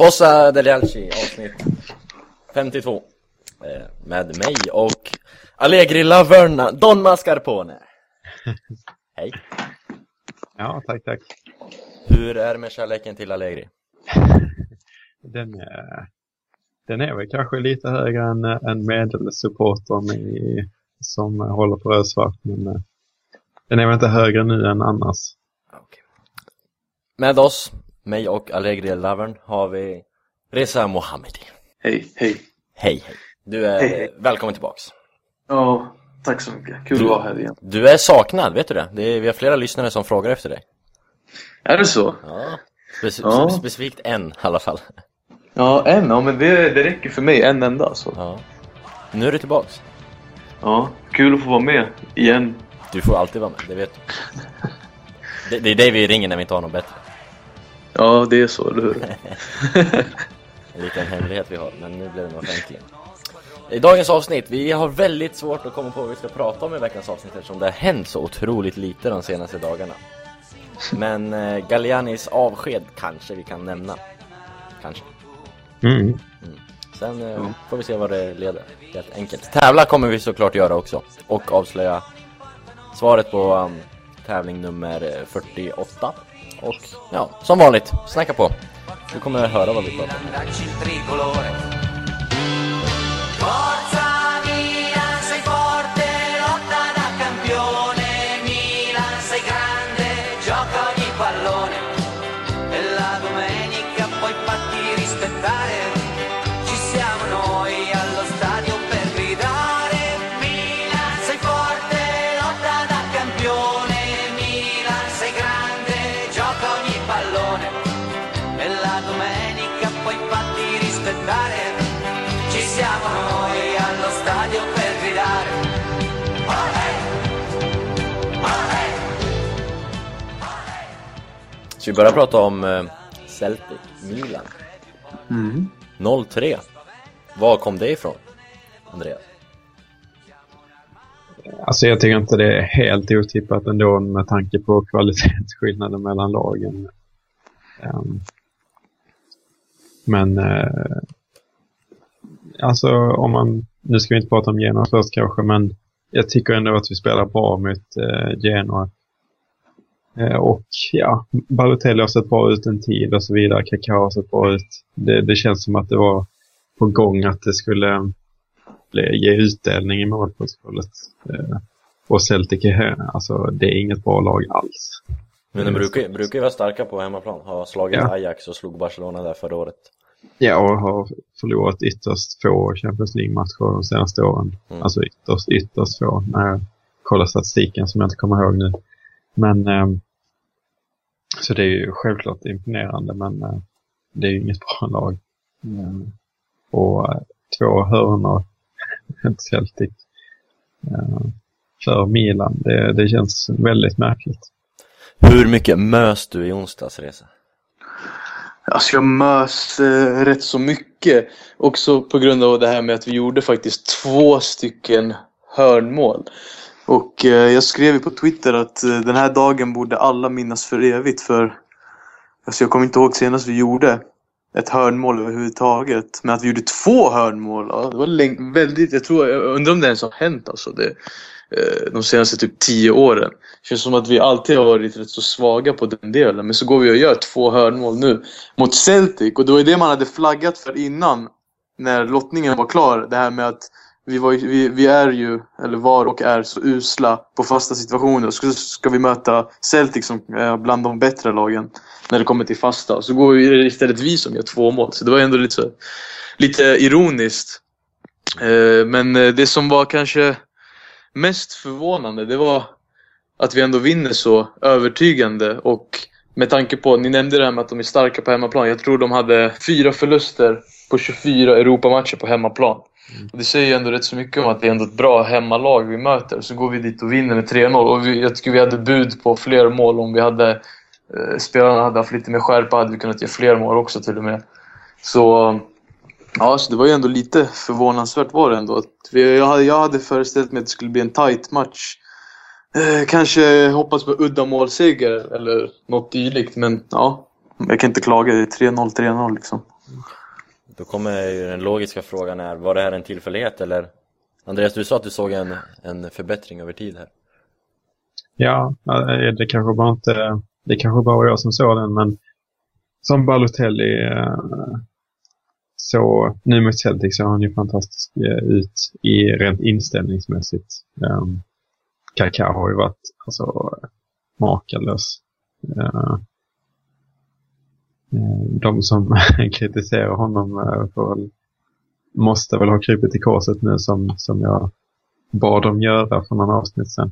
Fossa Delialci avsnitt 52 eh, Med mig och Allegri Laverna, Don Mascarpone Hej Ja, tack, tack. Hur är det med kärleken till Allegri? Den är, den är väl kanske lite högre än, än medelsupportern i, som håller på rödsvart, men eh, den är väl inte högre nu än annars. Okay. Med oss, mig och Allegri Lavern, har vi Reza Mohammedi Hej, hej Hej, hej Du är Hej, hej. välkommen tillbaks Ja, tack så mycket. Kul att vara här igen. Du är saknad, vet du det? det är, vi har flera lyssnare som frågar efter dig Är det så? Ja, Speci Ja. specifikt en i alla fall Ja, en. Ja, men det, det räcker för mig. En enda alltså. Ja Nu är du tillbaks Ja, kul att få vara med igen. Du får alltid vara med, det vet du det, det är dig vi ringer när vi inte har något bättre Ja, det är så, eller hur? En liten hemlighet vi har, men nu blev den offentlig. I dagens avsnitt, vi har väldigt svårt att komma på vad vi ska prata om i veckans avsnitt eftersom det har hänt så otroligt lite de senaste dagarna. Men eh, Gallianis avsked kanske vi kan nämna. Kanske. Mm. Sen eh, får vi se vad det leder, helt enkelt. Tävla kommer vi såklart göra också och avslöja svaret på um, tävling nummer eh, 48. Och ja, som vanligt, snacka på. Du kommer att höra vad vi pratar om. Vi börja prata om eh, Celtic, Milan? Mm. 0-3. Var kom det ifrån? Andreas? Alltså jag tycker inte det är helt otippat ändå med tanke på kvalitetsskillnaden mellan lagen. Ehm, men eh, alltså om man, nu ska vi inte prata om Genoa först kanske, men jag tycker ändå att vi spelar bra mot eh, Genoa. Eh, och ja, Balotelli har sett bra ut en tid och så vidare. Kaká har sett bra ut. Det, det känns som att det var på gång att det skulle bli, ge utdelning i målprotokollet. Eh, och Celtic är, här, alltså det är inget bra lag alls. Men de brukar, brukar ju vara starka på hemmaplan. Har slagit Ja. Ajax och slog Barcelona där förra året. Ja, och har förlorat ytterst få Champions League-matcher de senaste åren. Mm. Alltså ytterst, ytterst få när jag kollar statistiken som jag inte kommer ihåg nu. Men ehm, så det är ju självklart imponerande men eh, det är ju inget bra lag. Mm. Och eh, två hörnor, Celtic, eh, för Milan. Det, det känns väldigt märkligt. Hur mycket mös du i onsdags, Reza? Alltså jag mös eh, rätt så mycket. Också på grund av det här med att vi gjorde faktiskt två stycken hörnmål. Och eh, jag skrev ju på Twitter att eh, den här dagen borde alla minnas för evigt för alltså jag kommer inte ihåg senast vi gjorde ett hörnmål överhuvudtaget. Men att vi gjorde två hörnmål, ja, det var länge, väldigt, jag tror, jag undrar om det ens har hänt alltså. Det, eh, de senaste typ tio åren. Det känns som att vi alltid har varit rätt så svaga på den delen. Men så går vi och gör två hörnmål nu mot Celtic. Och det var ju det man hade flaggat för innan. När lottningen var klar. Det här med att vi, var, vi, vi är ju, eller var och är så usla på fasta situationer. Så ska vi möta Celtic som är bland de bättre lagen när det kommer till fasta. Så går vi istället vi som gör två mål. Så det var ändå lite, så, lite ironiskt. Eh, men eh, det som var kanske mest förvånande det var att vi ändå vinner så övertygande och med tanke på, ni nämnde det här med att de är starka på hemmaplan. Jag tror de hade fyra förluster på 24 Europamatcher på hemmaplan. Och det säger ju ändå rätt så mycket om att det är ändå ett bra hemmalag vi möter. Så går vi dit och vinner med 3-0 och vi, jag tycker vi hade bud på fler mål om vi hade eh, spelarna hade haft lite mer skärpa hade vi kunnat ge fler mål också till och med. Så Ja, så det var ju ändå lite förvånansvärt var det ändå. Att vi, jag, hade, jag hade föreställt mig att det skulle bli en tight match. Eh, kanske hoppas på udda målseger eller något dylikt, men ja. Jag kan inte klaga. Det är 3-0, 3-0 liksom. Då kommer ju den logiska frågan är, var det här en tillfällighet eller? Andreas, du sa att du såg en, en förbättring över tid här. Ja, det kanske bara inte, det kanske bara var jag som såg den, men som Balotelli eh, så nu mot Celtic så har han ju fantastiskt eh, ut i rent inställningsmässigt. Ehm, Kaká har ju varit alltså, makalös. Ehm, Uh, de som kritiserar honom uh, för, måste väl ha krypit i korset nu som, som jag bad dem göra för någon avsnitt sen.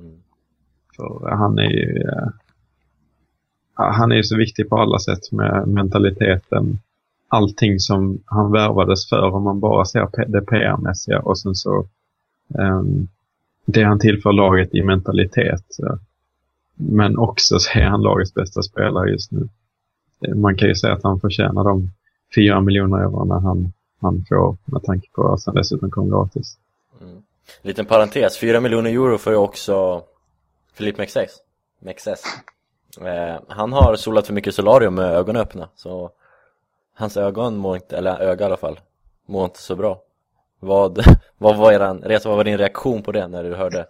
Mm. För han är ju han är ju så viktig på alla sätt med mentaliteten. Allting som han värvades för om man bara ser det PR-mässiga och sen så um, det han tillför laget i mentalitet. Men också så är han lagets bästa spelare just nu. Eh, man kan ju säga att han förtjänar de fyra miljoner euro han, han får med tanke på att han dessutom kom gratis. Mm. Liten parentes, fyra miljoner euro får ju också Filip Mexes. Mexes. Eh, han har solat för mycket solarium med ögonen öppna så hans ögon mår inte, eller öga i alla fall, mår inte så bra. Vad, vad var eran, Reza, vad var din reaktion på det när du hörde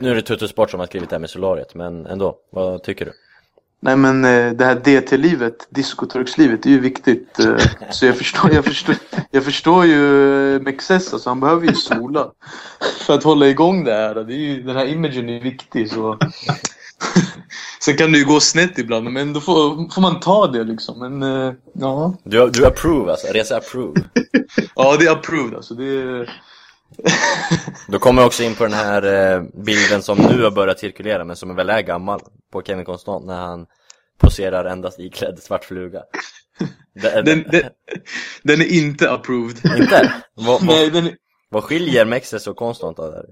Nu är det Tutu Sport som har skrivit det här med solariet, men ändå, vad tycker du? Nej men eh, det här DT-livet, diskoturkslivet, är ju viktigt. eh, Så jag förstår, jag förstår, jag förstår ju eh, Mexes, alltså han behöver ju sola. För att hålla igång det här. Det är ju, den här imagen är viktig så. Sen kan det ju gå snett ibland, men då får, får man ta det liksom. Men ja. Du, du approve alltså, Reza approve Ja, det är approved alltså. Det är... Då kommer jag också in på den här eh, bilden som nu har börjat cirkulera men som väl är gammal på Kevin Constant när han poserar endast iklädd svart fluga. Den, den, den är inte approved. Inte? Vad, Nej, vad, är... vad skiljer Mexes och Constant där?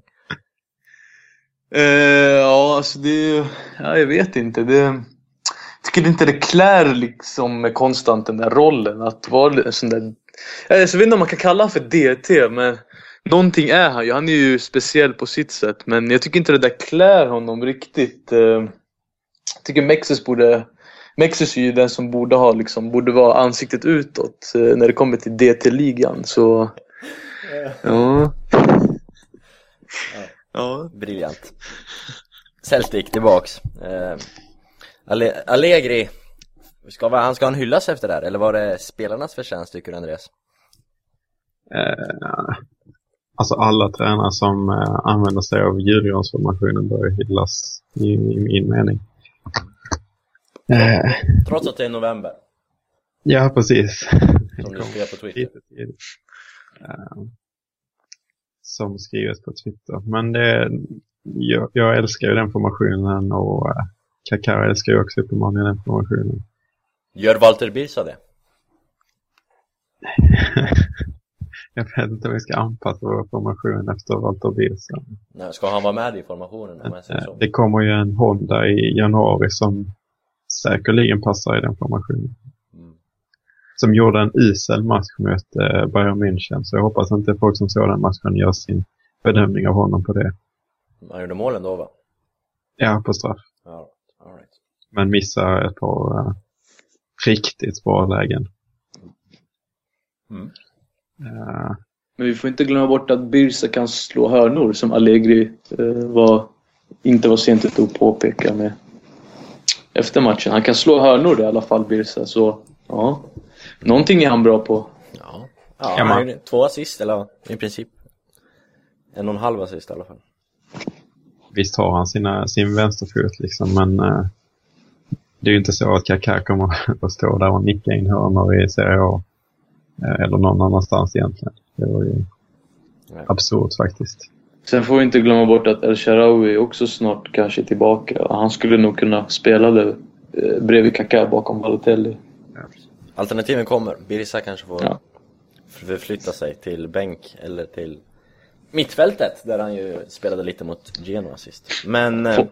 Eh, ja, alltså det... Ja, jag vet inte. Det... Jag tycker inte det klär liksom konstant den där rollen att vara en sån där... Jag vet inte om man kan kalla honom för DT, men någonting är han ju. Han är ju speciell på sitt sätt, men jag tycker inte det där klär honom riktigt. Eh, Jag tycker Mexes borde... Mexes är ju den som borde ha liksom, borde vara ansiktet utåt eh, när det kommer till DT-ligan, så... Ja. Ja. Briljant. Celtic tillbaks. Eh, Alle- Allegri, ska, han ska han hyllas efter det här? Eller var det spelarnas förtjänst tycker du Andreas? Eh, alltså alla tränare som eh, använder sig av Djurgårdsformationen bör hyllas i, i min mening. Eh, Trots att det är november, ja, precis. som du skrev på Twitter. Eh, som skrivs på Twitter. Men det, jag, jag älskar ju den formationen och uh, Kaká älskar ju också uppenbarligen den formationen. Gör Walter Birsa det? jag vet inte om vi ska anpassa vår formation efter Walter Birsa. Nej, ska han vara med i formationen om jag? Det kommer ju en Honda i januari som säkerligen passar i den formationen. Mm. Som gjorde en usel match mot eh, Bayern München. Så jag hoppas inte folk som såg den matchen gör sin bedömning av honom på det. Han gjorde målen då va? Ja, på straff. Ja, all right. Men missar ett par eh, riktigt bra lägen. Mm. Eh, Men vi får inte glömma bort att Birsa kan slå hörnor som Allegri eh, var, inte var sent ute att påpeka med efter matchen. Han kan slå hörnor i alla fall, Birsa. Så ja, någonting är han bra på. Ja, ja han gjorde två assist eller i princip. En och en halv assist i alla fall. visst har han sina, sin vänsterfot liksom, men eh, det är ju inte så att Kaká kommer att stå där och nicka in hörnor i Serie A. Eh, eller någon annanstans egentligen. Det var ju absurt faktiskt. Sen får vi inte glömma bort att El Shaarawy också snart kanske är tillbaka. Han skulle nog kunna spela det eh, bredvid Kaká bakom Balotelli. Alternativen kommer. Birsa kanske får Ja. förflytta sig till bänk eller till mittfältet där han ju spelade lite mot Genoa sist. Men, eh, Få-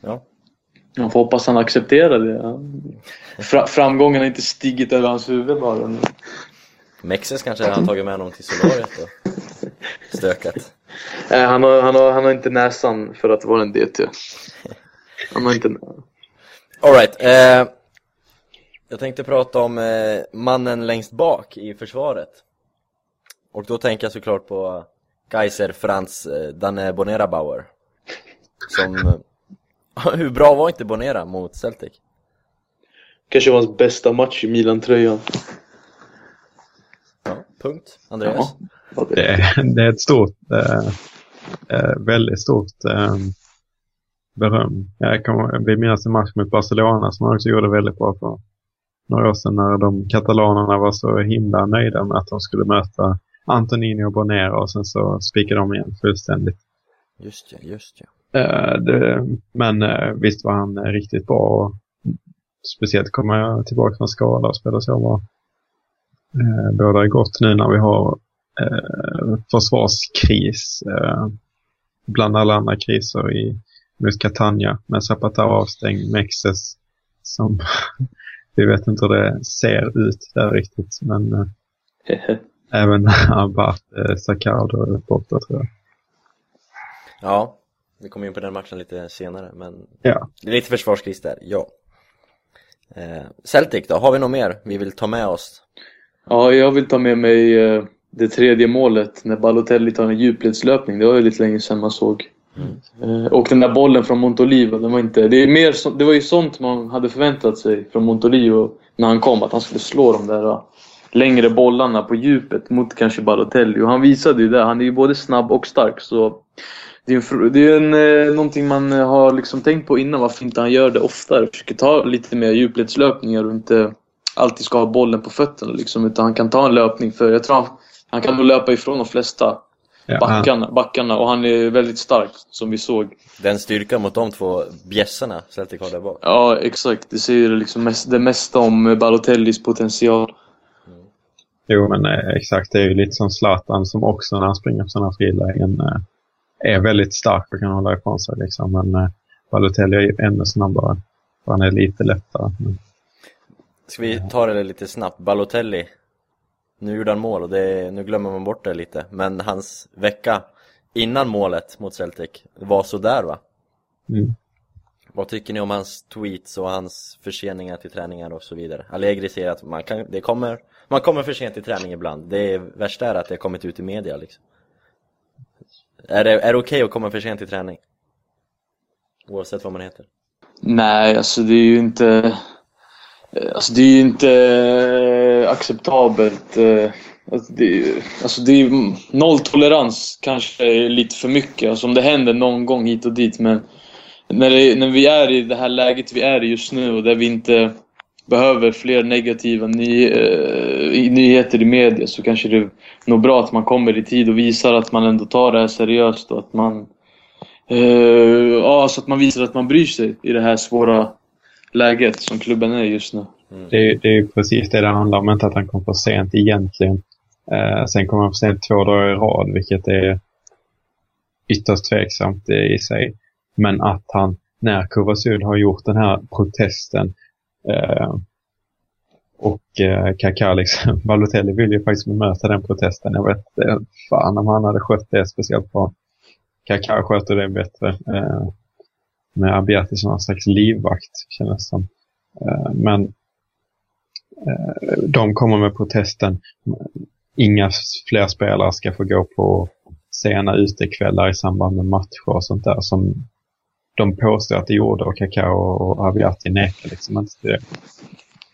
ja. Man får hoppas han accepterar det. Ja. Fra, framgången har inte stigit över hans huvud bara. Mexes kanske har tagit med honom till solariet och stökat. Nej, han, har, han, har, han har inte näsan för att vara en DT. Han har inte... Alright, eh, Jag tänkte prata om eh, mannen längst bak i försvaret. Och då tänker jag såklart på Kaiser Franz eh, Danne Bonera Bauer. Som... eh, hur bra var inte Bonera mot Celtic? Kanske var hans bästa match i Milan-tröjan. Punkt. Andreas? Ja, det. Det, är- det är ett stort, eh, eh, väldigt stort eh, beröm. Jag kommer, vi minns en match mot Barcelona som han också gjorde väldigt bra för några år sedan när de katalanerna var så himla nöjda med att de skulle möta Antonini och Bonera och sen så spikade de igen fullständigt. Just ja, just ja. Eh, det, men eh, visst var han eh, riktigt bra och speciellt kommer jag tillbaka från skada och spelar så bra. Eh, båda är gott nu när vi har eh, försvarskris eh, bland alla andra kriser i mot Catania med Zapata avstängd, Mexes som vi vet inte hur det ser ut där riktigt men eh, även Abbat, eh, Sacardo är borta tror jag. Ja, vi kommer in på den matchen lite senare, men Ja. det är lite försvarskris där, ja. Eh, Celtic då, har vi något mer vi vill ta med oss? Ja, jag vill ta med mig eh, det tredje målet när Balotelli tar en djupledslöpning. Det var ju lite länge sedan man såg. Eh, och den där bollen från Montolivo, den var inte... Det, är mer det var ju sånt man hade förväntat sig från Montolivo när han kom. Att han skulle slå de där eh, längre bollarna på djupet mot kanske Balotelli. Och han visade ju det. Han är ju både snabb och stark. Så det är, en, det är en, någonting man har liksom tänkt på innan varför inte han gör det oftare. Försöker ta lite mer djupledslöpningar och inte alltid ska ha bollen på fötterna liksom. Utan han kan ta en löpning för jag tror han, han kan nog löpa ifrån de flesta Ja, han, backarna, backarna och han är väldigt stark som vi såg. Den styrkan mot de två bjässarna Celtic har där bak. Ja, exakt. Det säger liksom mest, det mesta om Balotellis potential. Jo, men eh, exakt. Det är ju lite som Zlatan som också när han springer på sådana frilägen eh, är väldigt stark och kan hålla ifrån sig. Liksom. Men eh, Balotelli är ju ännu snabbare. för Han är lite lättare. Men, Ska vi ta det lite snabbt? Balotelli, nu gjorde han mål och det, nu glömmer man bort det lite. Men hans vecka innan målet mot Celtic var så där va? mm. Vad tycker ni om hans tweets och hans förseningar till träningar och så vidare? Allegri säger att man, kan, det kommer, man kommer för sent till träning ibland. Det är värsta är att det har kommit ut i media liksom. Är det, är det okej att komma för sent till träning? Oavsett vad man heter. Nej, alltså det är ju inte... Eh, alltså det är ju inte eh, acceptabelt. Eh, alltså det, är ju- alltså det är mm, nolltolerans kanske är lite för mycket. Alltså om det händer någon gång hit och dit. Men när, det, när vi är i det här läget vi är i just nu och där vi inte behöver fler negativa ny, eh, nyheter i media så kanske det är nog bra att man kommer i tid och visar att man ändå tar det här seriöst och att man Eh, ja, så att man visar att man bryr sig i det här svåra läget som klubben är just nu. Mm. det, är- det är ju precis det det handlar om. Inte att han kom för sent egentligen. Eh, sen kom han för sent två dagar i rad, vilket är ytterst tveksamt i sig. Men att han, när Kovasud har gjort den här protesten eh, och eh, Kaká liksom, Balotelli vill ju faktiskt bemöta den protesten. Jag vet eh, fan om han hade skött det speciellt bra. Kaká sköter det bättre. Eh, med Abiati som någon slags livvakt, kändes det som. Eh, men eh, de kommer med protesten. Inga fler spelare ska få gå på sena utekvällar i samband med matcher och sånt där som de påstår att det gjorde och Kakao och Abiati nekar liksom inte till det.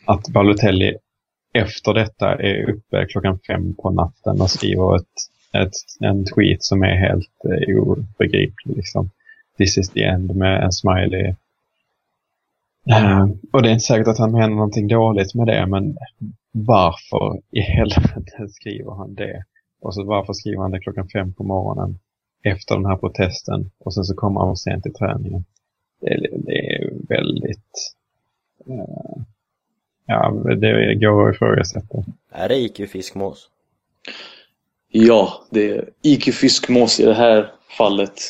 Att Balotelli efter detta är uppe klockan fem på natten och skriver ett, ett, en tweet som är helt eh, obegriplig. Liksom. This is the end med en smiley. Eh, och det är inte säkert att han menar någonting dåligt med det, men varför i helvete skriver han det? Och så varför skriver han det klockan fem på morgonen efter den här protesten och sen så kommer han sent till träningen. Det, är- det är väldigt... eh, ja, det går att ifrågasätta. Är det IQ fiskmås? Ja, det är IQ fiskmås i det här fallet.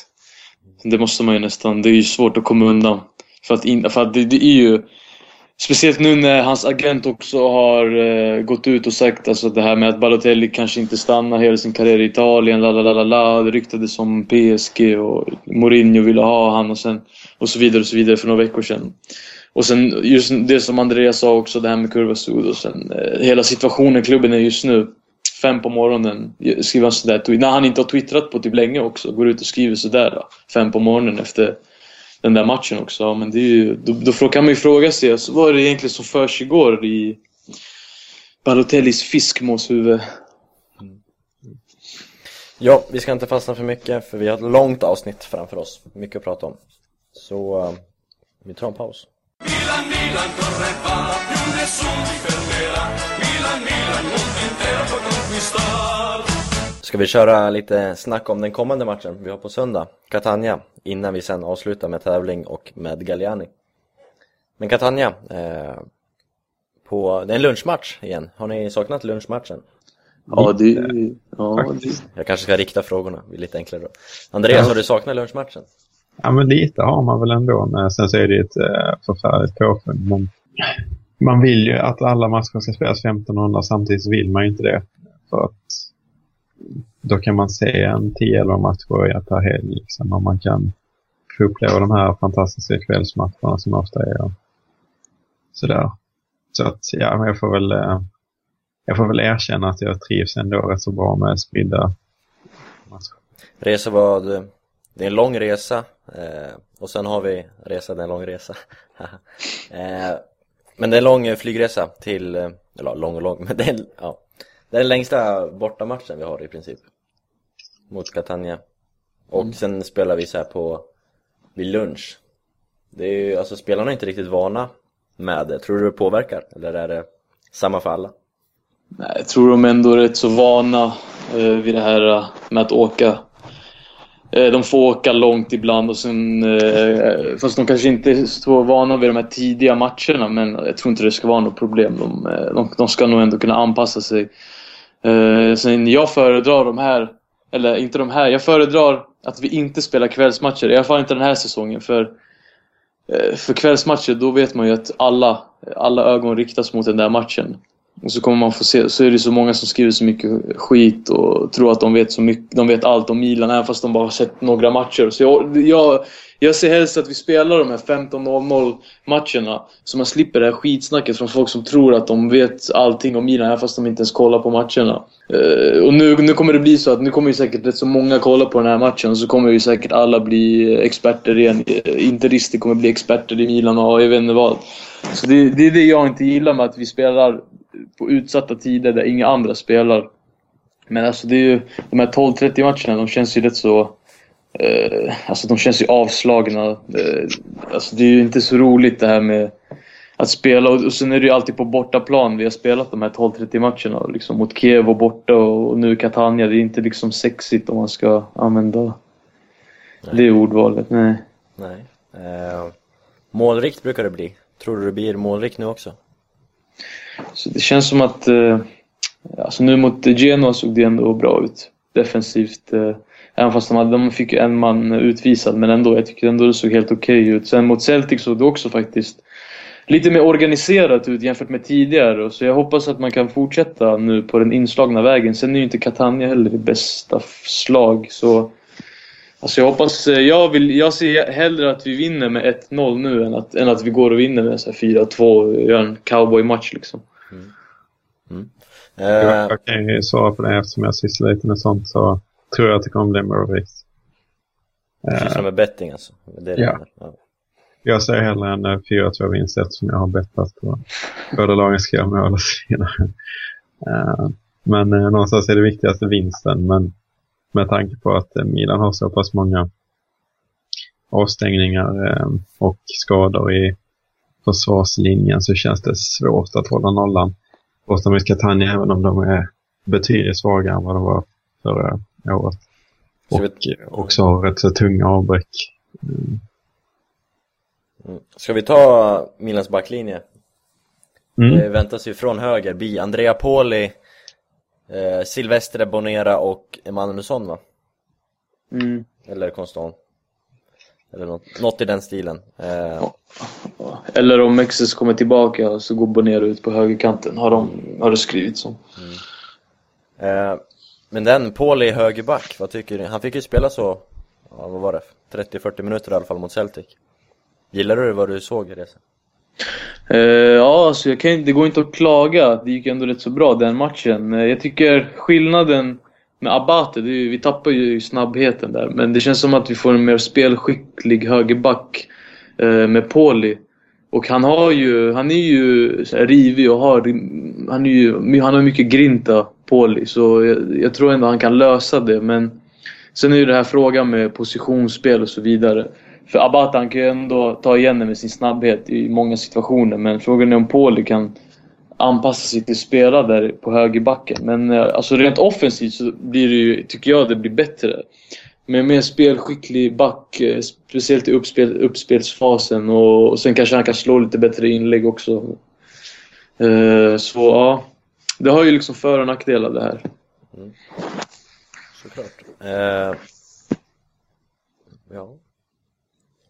Det måste man ju nästan, det är ju svårt att komma undan. För att, in, för att det, det är ju Speciellt nu när hans agent också har eh, gått ut och sagt alltså det här med att Balotelli kanske inte stannar hela sin karriär i Italien. La, la, la, la. Det ryktades om PSG och Mourinho ville ha han och, sen, och så vidare och så vidare för några veckor sedan. Och sen just det som Andreas sa också, det här med Kurva Sud och sen eh, hela situationen i klubben är just nu fem på morgonen, skriver han sådär tweet. När han inte har twittrat på typ länge också, går ut och skriver sådär då, fem på morgonen efter den där matchen också. Ja, men det är ju, då, då kan man ju fråga sig, alltså, vad är det egentligen som försiggår i Balotellis fiskmåshuvud? Ja, vi ska inte fastna för mycket för vi har ett långt avsnitt framför oss. Mycket att prata om. Så eh, vi tar en paus. Milan, Milan, Ska vi köra lite snack om den kommande matchen vi har på söndag, Catania, innan vi sen avslutar med tävling och med Galliani. Men Catania, eh, på, det är en lunchmatch igen. Har ni saknat lunchmatchen? Ja, det... Ja, det Jag kanske ska rikta frågorna, det blir lite enklare då. Andreas, Ja. har du saknat lunchmatchen? Ja, men lite har man väl ändå. Men sen så är det ju ett eh, förfärligt påfund. Men man vill ju att alla matcher ska spelas 1500 samtidigt vill man ju inte det. För att då kan man se en 10-11 matcher i per helg liksom. Och man kan få uppleva de här fantastiska kvällsmatcherna som ofta är. Och sådär. Så att, ja, men jag får väl eh, jag får väl erkänna att jag trivs ändå rätt så bra med spridda matcher. Resa var, eh, det är en lång resa eh, och sen har vi resa, det är en lång resa eh, Men det är en lång eh, flygresa till, eller lång och lång, men det är, ja det är den längsta bortamatchen vi har i princip Mot Catania Och sen spelar vi så här på, vid lunch Det är ju, alltså spelarna är inte riktigt vana med det, tror du det påverkar? Eller är det samma för alla? Nej, jag tror de ändå är rätt så vana eh, vid det här eh, med att åka. Eh, de får åka långt ibland och sen... Eh, fast de kanske inte är så vana vid de här tidiga matcherna men jag tror inte det ska vara något problem. De, eh, de, de ska nog ändå kunna anpassa sig. Eh, sen jag föredrar de här, eller inte de här, jag föredrar att vi inte spelar kvällsmatcher. I alla fall inte den här säsongen för eh, för kvällsmatcher då vet man ju att alla, alla ögon riktas mot den där matchen. Och så kommer man få se, så är det så många som skriver så mycket skit och tror att de vet så mycket, de vet allt om Milan även fast de bara har sett några matcher. Så jag, jag, jag ser helst att vi spelar de här 15-0 matcherna så man slipper det här skitsnacket från folk som tror att de vet allting om Milan även fast de inte ens kollar på matcherna. Eh, och nu, nu kommer det bli så att nu kommer ju säkert rätt så många kolla på den här matchen och så kommer ju säkert alla bli experter igen. Interister kommer bli experter i Milan och jag vet inte vad. Så det, det är det jag inte gillar med att vi spelar på utsatta tider där inga andra spelar. Men alltså det är ju, de här 12-30 matcherna, de känns ju rätt så... Eh, alltså de känns ju avslagna. Eh, alltså det är ju inte så roligt det här med att spela. Och, och sen är det ju alltid på bortaplan vi har spelat de här 12-30 matcherna. Liksom mot Kiev och borta och, och nu Catania. Det är inte liksom sexigt om man ska använda det ordvalet. Nej. Nej eh, Målrikt brukar det bli Tror du det blir målrikt nu också? Så det känns som att... Eh, alltså nu mot Genoa såg det ändå bra ut. Defensivt. Eh, även fast de, hade, de fick en man utvisad, men ändå. Jag tycker ändå det såg helt okej ut. Sen mot Celtic såg det också faktiskt lite mer organiserat ut jämfört med tidigare. Så jag hoppas att man kan fortsätta nu på den inslagna vägen. Sen är ju inte Catania heller det bästa slag, så... Alltså jag hoppas... eh, Jag, vill, jag ser hellre att vi vinner med 1-0 nu än att, än att vi går och vinner med så här 4-2 och gör en cowboy-match liksom. Eh, Jag, jag kan ju svara på det eftersom jag sysslar lite med sånt så tror jag att det kommer bli målrikt. Sysslar med betting alltså? Det det Ja. ja. Jag säger hellre en eh, 4-2 vinst eftersom jag har bettat på båda lagen ska göra mål och vidare. Eh, Men eh, någonstans är det viktigaste vinsten. Men med tanke på att eh, Milan har så pass många avstängningar och skador i försvarslinjen så känns det svårt att hålla nollan. Borta mot Catania även om de är betydligt svagare än vad de var förra året. Ska Och vi- också har rätt så tunga avbräck. Mm. Mm. Ska vi ta Milans backlinje? Mm. Det väntas ju från höger bli Andrea Poli, eh, Silvestre Bonera och Emanuelsson va? Mm. Eller Constant. Eller något, något i den stilen. Eh, Eller om Mexes kommer tillbaka så går Bonero ut på högerkanten, har, de, har det skrivits om. eh, men den, Poli högerback, vad tycker du? Han fick ju spela så, ja, vad var det? 30-40 minuter i alla fall mot Celtic. Gillar du vad du såg i det? Uh, eh, ja, alltså jag kan, det går inte att klaga. Det gick ändå rätt så bra den matchen. Eh, jag tycker skillnaden med Abate, det är, vi tappar ju snabbheten där. Men det känns som att vi får en mer spelskicklig högerback uh, med Poli. Och han har ju, han är ju så här rivig och har, han, är ju, han har mycket grinta, Pauli, Så jag, jag tror ändå han kan lösa det. Men sen är ju det här frågan med positionsspel och så vidare. För Abata han kan ju ändå ta igen det med sin snabbhet i många situationer. Men frågan är om Pauli kan anpassa sig till spela där på högerbacken. Men eh, alltså rent offensivt så blir det ju, tycker jag, det blir bättre. Med mer spelskicklig back, eh, speciellt i uppspel, uppspelsfasen. Och, och sen kanske han kan slå lite bättre inlägg också. Uh, så ja, det har ju liksom för och nackdelar det här. Såklart. Eh, ja.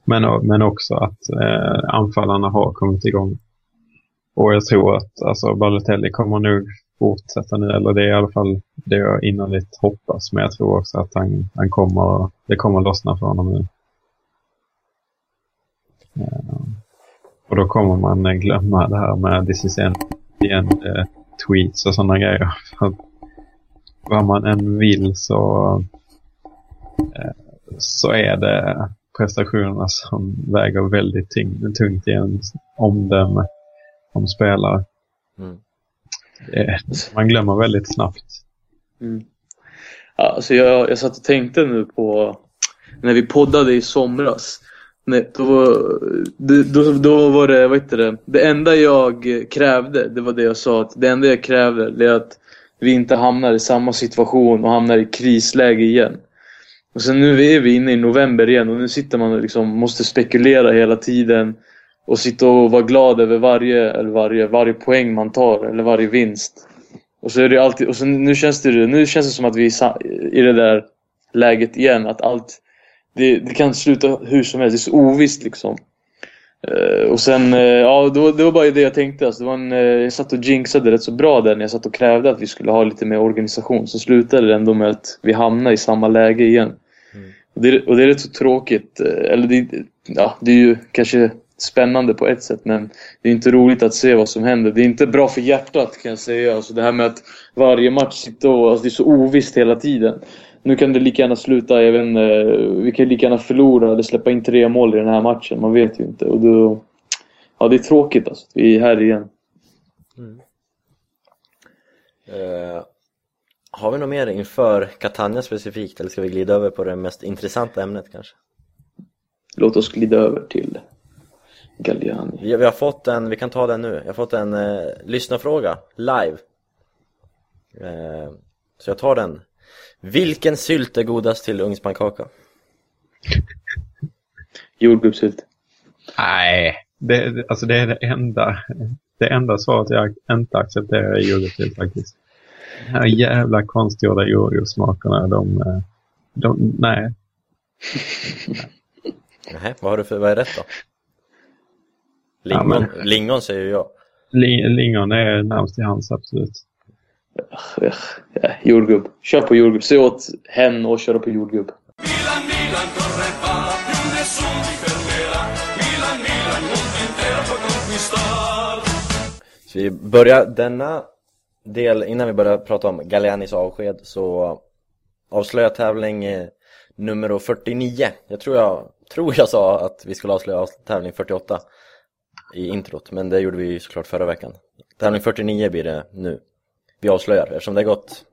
Men, men också att eh, anfallarna har kommit igång. Och jag tror att alltså, Balotelli kommer nog fortsätta nu, eller det är i alla fall det jag innerligt hoppas. Men jag tror också att han, han kommer, det kommer lossna för honom nu. Eh, och då kommer man glömma det här med this is end, the end eh, tweets och sådana grejer. För vad man än vill så, eh, så är det prestationerna som väger väldigt tyng, tungt i en omdöme om spelare. Mm. Eh, man glömmer väldigt snabbt. Mm. Ja, alltså jag, jag satt och tänkte nu på när vi poddade i somras. Nej, då, då, då, var det, vad heter det, det enda jag krävde, det var det jag sa, att det enda jag krävde det är att vi inte hamnar i samma situation och hamnar i krisläge igen. Och sen nu är vi inne i november igen och nu sitter man och liksom måste spekulera hela tiden och sitta och vara glad över varje, eller varje, varje poäng man tar eller varje vinst. Och så är det alltid, och så nu känns det, nu känns det som att vi är i det där läget igen. Att allt, det, det kan sluta hur som helst. Det är så ovisst liksom. Eh, och sen, eh, ja det var, det var bara det jag tänkte. Alltså, det var en, eh, jag satt och jinxade rätt så bra där när jag satt och krävde att vi skulle ha lite mer organisation. Så slutade det ändå med att vi hamnade i samma läge igen. Och, det, och det är rätt så tråkigt. Eller det, ja, det är ju kanske spännande på ett sätt men det är inte roligt att se vad som händer. Det är inte bra för hjärtat kan jag säga. Alltså det här med att varje match sitter och... Alltså det är så ovisst hela tiden. Nu kan det lika gärna sluta, jag vet inte, vi kan lika gärna förlora eller släppa in tre mål i den här matchen. Man vet ju inte. Och då, ja, det är tråkigt alltså. Vi är här igen. Eh, har vi något mer inför Catania specifikt eller ska vi glida över på det mest intressanta ämnet kanske? Låt oss glida över till Galliani. Vi, vi har fått en, vi kan ta den nu, jag har fått en eh, lyssnarfråga live eh, Så jag tar den Vilken sylt är godast till ugnspannkaka? Jordgubbssylt. Nej, det, alltså det är det enda, det enda svaret jag inte accepterar är jordgubbssylt faktiskt. De här jävla konstgjorda jordgubbssmakerna, de, eh, de, nej. Nähä, vad har du för, vad är rätt då? Ja, Lingon, men- lingon säger jag Li- Lingon är närmast till hands, absolut. Ja, jordgubb. Kör på jordgubb. Säg åt hen och köra på jordgubb. Milan, Milan corre va, più nessuno ti fermerà. Milan, Milan, mondo intero può conquistar. Så vi börjar denna del, innan vi börjar prata om Gallianis avsked så avslöjar tävling eh, nummer 49 Jag tror jag, tror jag sa att vi skulle avslöja av- tävling 48 i introt, men det gjorde vi ju såklart förra veckan Tävling 49 blir det nu Vi avslöjar, eftersom det har gått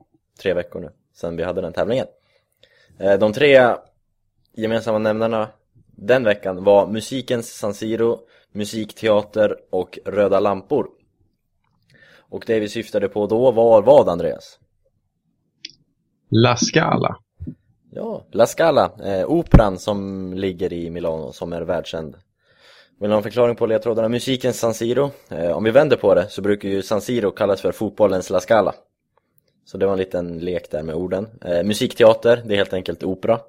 tre veckor nu sedan vi hade den tävlingen Eh, De tre gemensamma nämnarna den veckan var musikens San Siro, musikteater och röda lampor och det vi syftade på då var vad Andreas? La Scala. Ja, La Scala, eh, operan som ligger i Milano som är världskänd. Vill du ha en förklaring på ledtrådarna? Musikens San Siro. Eh, om vi vänder på det så brukar ju San Siro kallas för fotbollens La Scala. Så det var en liten lek där med orden. Eh, musikteater, det är helt enkelt opera.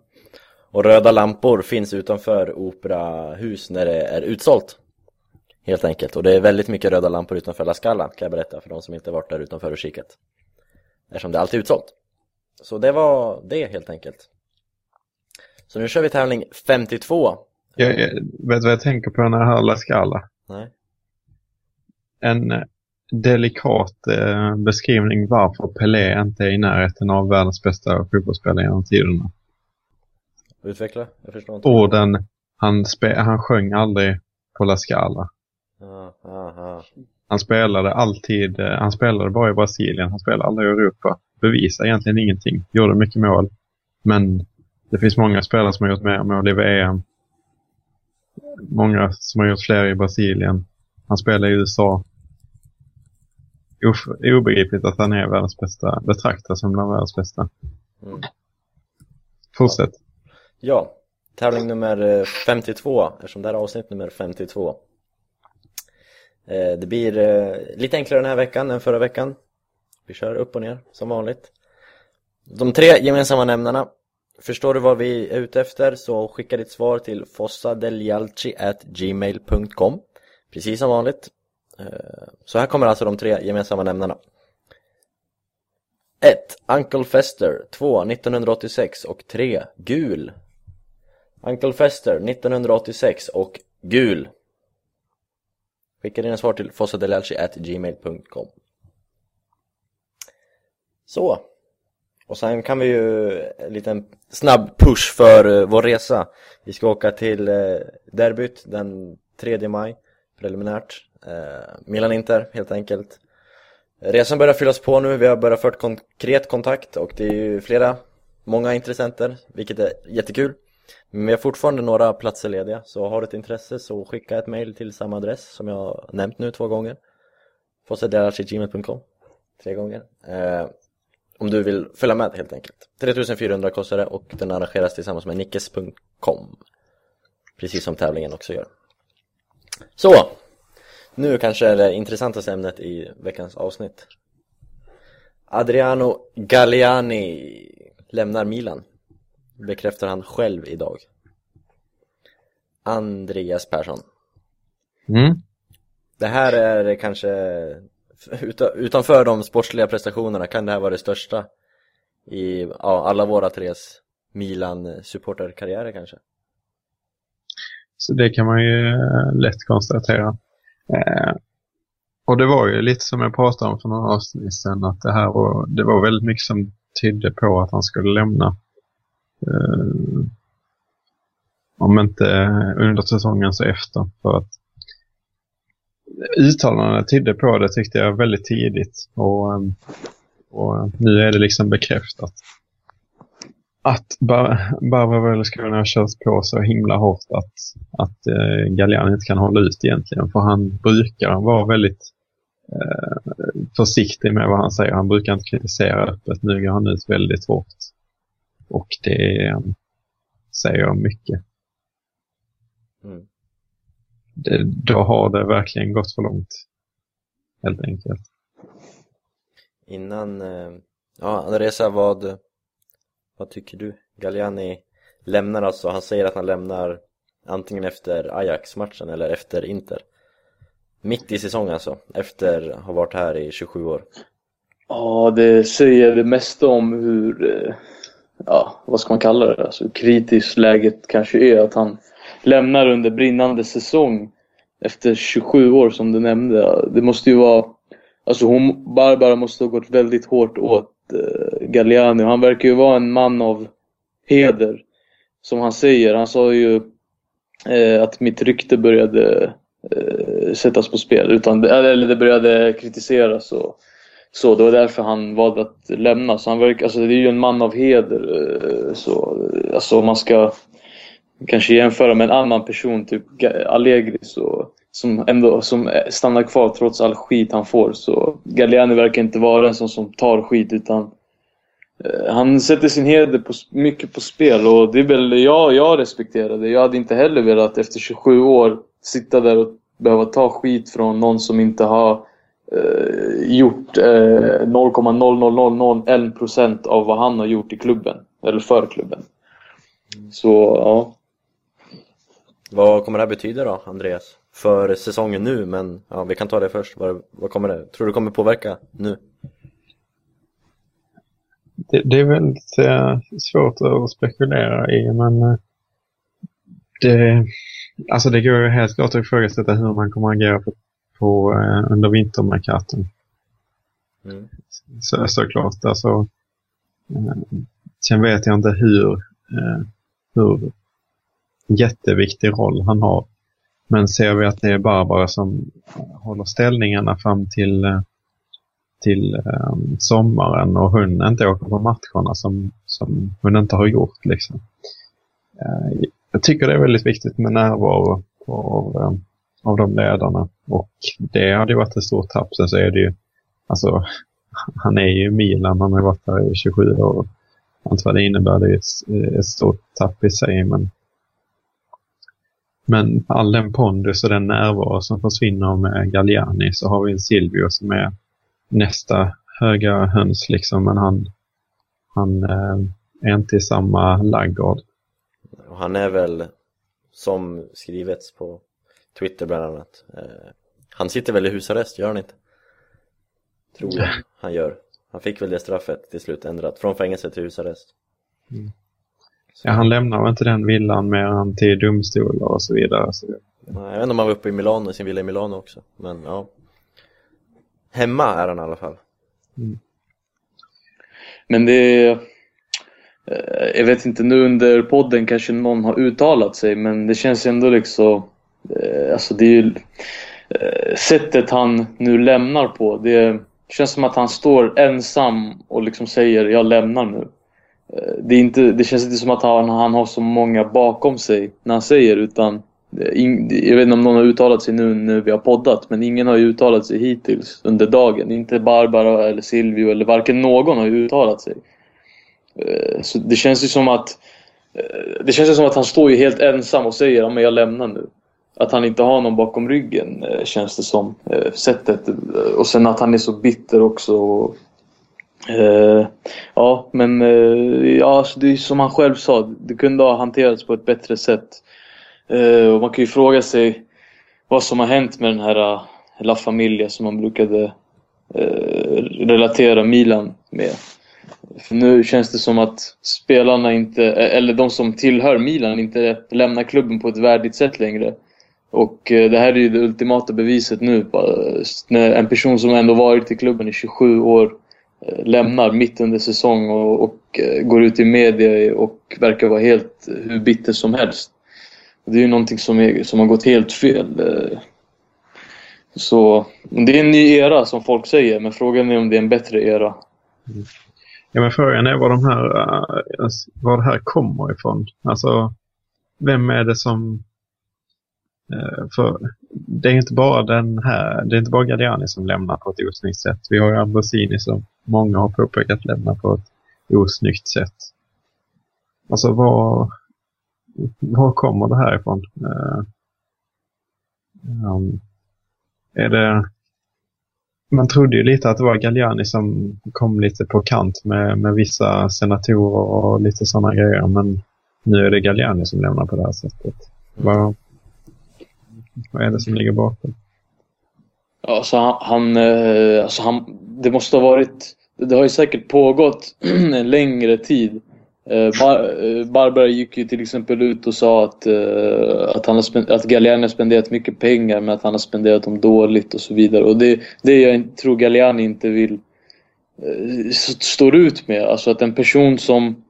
Och röda lampor finns utanför operahus när det är utsålt. Helt enkelt. Och det är väldigt mycket röda lampor utanför La Scala kan jag berätta för de som inte varit där utanför och kikat. Eftersom det alltid är utsålt. Så det var det helt enkelt. Så nu kör vi tävling 52. Jag, jag, vet vad jag tänker på när jag hör La Scala? Nej. en delikat eh, beskrivning varför Pelé inte är i närheten av världens bästa fotbollsspelare genom tiderna. Utveckla, jag förstår inte. Orden, han, spe, han sjöng aldrig på La Scala. Han spelade alltid, eh, han spelade bara i Brasilien, han spelade aldrig i Europa. Bevisade egentligen ingenting, gjorde mycket mål. Men det finns många spelare som har gjort mer mål i VM. Många som har gjort fler i Brasilien. Han spelar i USA. Of, obegripligt att han är världens bästa, betraktas som bland världens bästa. Mm. Fortsätt. Ja, tävling nummer eh, 52, eftersom det här är avsnitt nummer 52. Eh, Det blir eh, lite enklare den här veckan än förra veckan. Vi kör upp och ner som vanligt. De tre gemensamma nämnarna. Förstår du vad vi är ute efter så skicka ditt svar till fossadeljalci.gmail.com Precis som vanligt. Eh, så här kommer alltså de tre gemensamma nämnarna. 1. Uncle Fester 2. 1986 och 3. Gul Uncle Fester 1986 och gul Skicka dina svar till fossadelalci.gmail.com Så och sen kan vi ju en liten snabb push för eh, vår resa Vi ska åka till eh, derbyt den 3 maj preliminärt eh, Milan-Inter helt enkelt Resan börjar fyllas på nu, vi har börjat fört konkret kontakt och det är ju flera, många intressenter, vilket är jättekul. Men vi har fortfarande några platser lediga, så har du ett intresse så skicka ett mail till samma adress som jag har nämnt nu två gånger. fossadelalaci.gmail.com Tre gånger. Om du vill följa med helt enkelt. 3400 kostar det och den arrangeras tillsammans med nickes.com. Precis som tävlingen också gör. Så! Nu kanske är det intressantaste ämnet i veckans avsnitt. Adriano Galliani lämnar Milan. Bekräftar han själv idag. Andreas Persson. Mm. Det här är kanske, utanför de sportsliga prestationerna kan det här vara det största i ja, alla våra tres Milan-supporterkarriärer kanske. Så det kan man ju eh, lätt konstatera. Eh, och det var ju lite som jag pratade om för några avsnitt sedan, att det här var, det var väldigt mycket som tydde på att han skulle lämna. Eh, om inte under säsongen så efter. För att uttalandena tydde på det tyckte jag väldigt tidigt. Och, ehm, och nu är det liksom bekräftat. Att Barbro Barbara Berlusconi har kört på så himla hårt att, att eh, Galliani inte kan hålla ut egentligen. För han brukar vara väldigt eh, försiktig med vad han säger. Han brukar inte kritisera öppet. Nu går han ut väldigt hårt. Och det eh, säger jag mycket. Mm. Det, då har det verkligen gått för långt. Helt enkelt. Innan, eh, ja Andresa vad, vad tycker du? Galliani lämnar alltså, han säger att han lämnar antingen efter Ajax-matchen eller efter Inter. Mitt i säsong alltså, efter att ha varit här i 27 år. Ja, det säger det mesta om hur, eh, ja, vad ska man kalla det, alltså hur kritiskt läget kanske är. Att han lämnar under brinnande säsong efter 27 år som du nämnde. Det måste ju vara, alltså hon, Barbara måste ha gått väldigt hårt åt eh, Galliani. Han verkar ju vara en man av heder. Som han säger, han sa ju eh, att mitt rykte började eh, sättas på spel. Utan, eller det började kritiseras och så. Det var därför han valde att lämna. Så han verkar, alltså, det är ju en man av heder. eh, Så, eh, alltså, man ska kanske jämföra med en annan person, typ Allegri, så, som ändå som stannar kvar trots all skit han får. Så Galliani verkar inte vara en sån som tar skit utan eh, han sätter sin heder på, mycket på spel och det är väl jag, jag respekterar det. Jag hade inte heller velat efter 27 år sitta där och behöva ta skit från någon som inte har eh, gjort eh, 0,00001% av vad han har gjort i klubben. Eller för klubben. Så ja. Vad kommer det här betyda då, Andreas? För säsongen nu, men ja, vi kan ta det först. Vad, vad kommer det, tror du kommer påverka nu? Det, det är väldigt eh, svårt att spekulera i, men eh, det, alltså det går helt klart att ifrågasätta hur man kommer att agera på, på, eh, under vintermarkaten. Mm. Så, såklart. Alltså, eh, sen vet jag inte hur, eh, hur jätteviktig roll han har. Men ser vi att det är Barbara som håller ställningarna fram till, eh, till ehm, sommaren och hon inte åker på matcherna som, som hon inte har gjort. Liksom. Eh, jag tycker det är väldigt viktigt med närvaro av, eh, av de ledarna och det hade ju varit ett stort tapp. Sen så är det ju, alltså, han är ju i Milan, han har varit där i 27 år. Allt vad det innebär, det är ett, ett stort tapp i sig. Men, men all den pondus och den närvaro som försvinner med Galliani så har vi en Silvio som är nästa höga höns liksom. Men han, han eh, är inte i samma laggård. Han är väl, som skrivits på Twitter bland annat, eh, han sitter väl i husarrest, gör han inte? Tror jag han gör. Han fick väl det straffet till slut ändrat, från fängelse till husarrest. Ja, han lämnar väl inte den villan mer än till domstolar och så vidare. Så, Nej, Jag vet inte om han var uppe i Milano, i sin villa i Milano också, men ja. Hemma är han i alla fall. Men det eh, Jag vet inte, nu under podden kanske någon har uttalat sig men det känns ändå liksom... eh, Alltså det är ju... eh, Sättet han nu lämnar på, det känns som att han står ensam och liksom säger jag lämnar nu. Eh, det, är inte, det känns inte som att han, han har så många bakom sig när han säger utan eh, in, jag vet inte om någon har uttalat sig nu när vi har poddat men ingen har ju uttalat sig hittills under dagen. Inte Barbara eller Silvio eller varken någon har ju uttalat sig. Eh, så det känns ju som att det känns ju som att han står ju helt ensam och säger att jag lämnar nu. Att han inte har någon bakom ryggen känns det som. Sättet. Och sen att han är så bitter också. och, Uh, Ja, men uh, ja, alltså det är som han själv sa. Det kunde ha hanterats på ett bättre sätt. Uh, Och man kan ju fråga sig vad som har hänt med den här La Familia som man brukade relatera Milan med. För nu känns det som att spelarna inte, eller de som tillhör Milan inte lämnar klubben på ett värdigt sätt längre. Och det här är ju det ultimata beviset nu. När en person som ändå varit i klubben i 27 år lämnar mitt under säsong och, och eh, går ut i media och verkar vara helt eh, hur bitter som helst. Det är ju någonting som, är, som har gått helt fel. eh. Så det är en ny era som folk säger, men frågan är om det är en bättre era. Ja, men frågan är var, de här, eh, alltså, var det här kommer ifrån. Alltså, vem är det som... eh, För det är inte bara den här, det är inte bara Galliani som lämnar på ett osnyggt sätt. Vi har ju Ambrosini som många har påpekat lämna på ett osnyggt sätt. Alltså var, var kommer det här ifrån? Uh, um, är det man trodde ju lite att det var Galliani som kom lite på kant med, med vissa senatorer och lite sådana grejer. Men nu är det Galliani som lämnar på det här sättet. Vad, vad är det som ligger bakom? Ja, så han, han, eh, alltså han, det måste ha varit, det har ju säkert pågått en längre tid. Eh, Bar, eh, Barbara gick ju till exempel ut och sa att, eh, att, han har spend, att Galliani har spenderat mycket pengar men att han har spenderat dem dåligt och så vidare. Och det, det jag tror Galliani inte vill står ut med. Alltså att en person som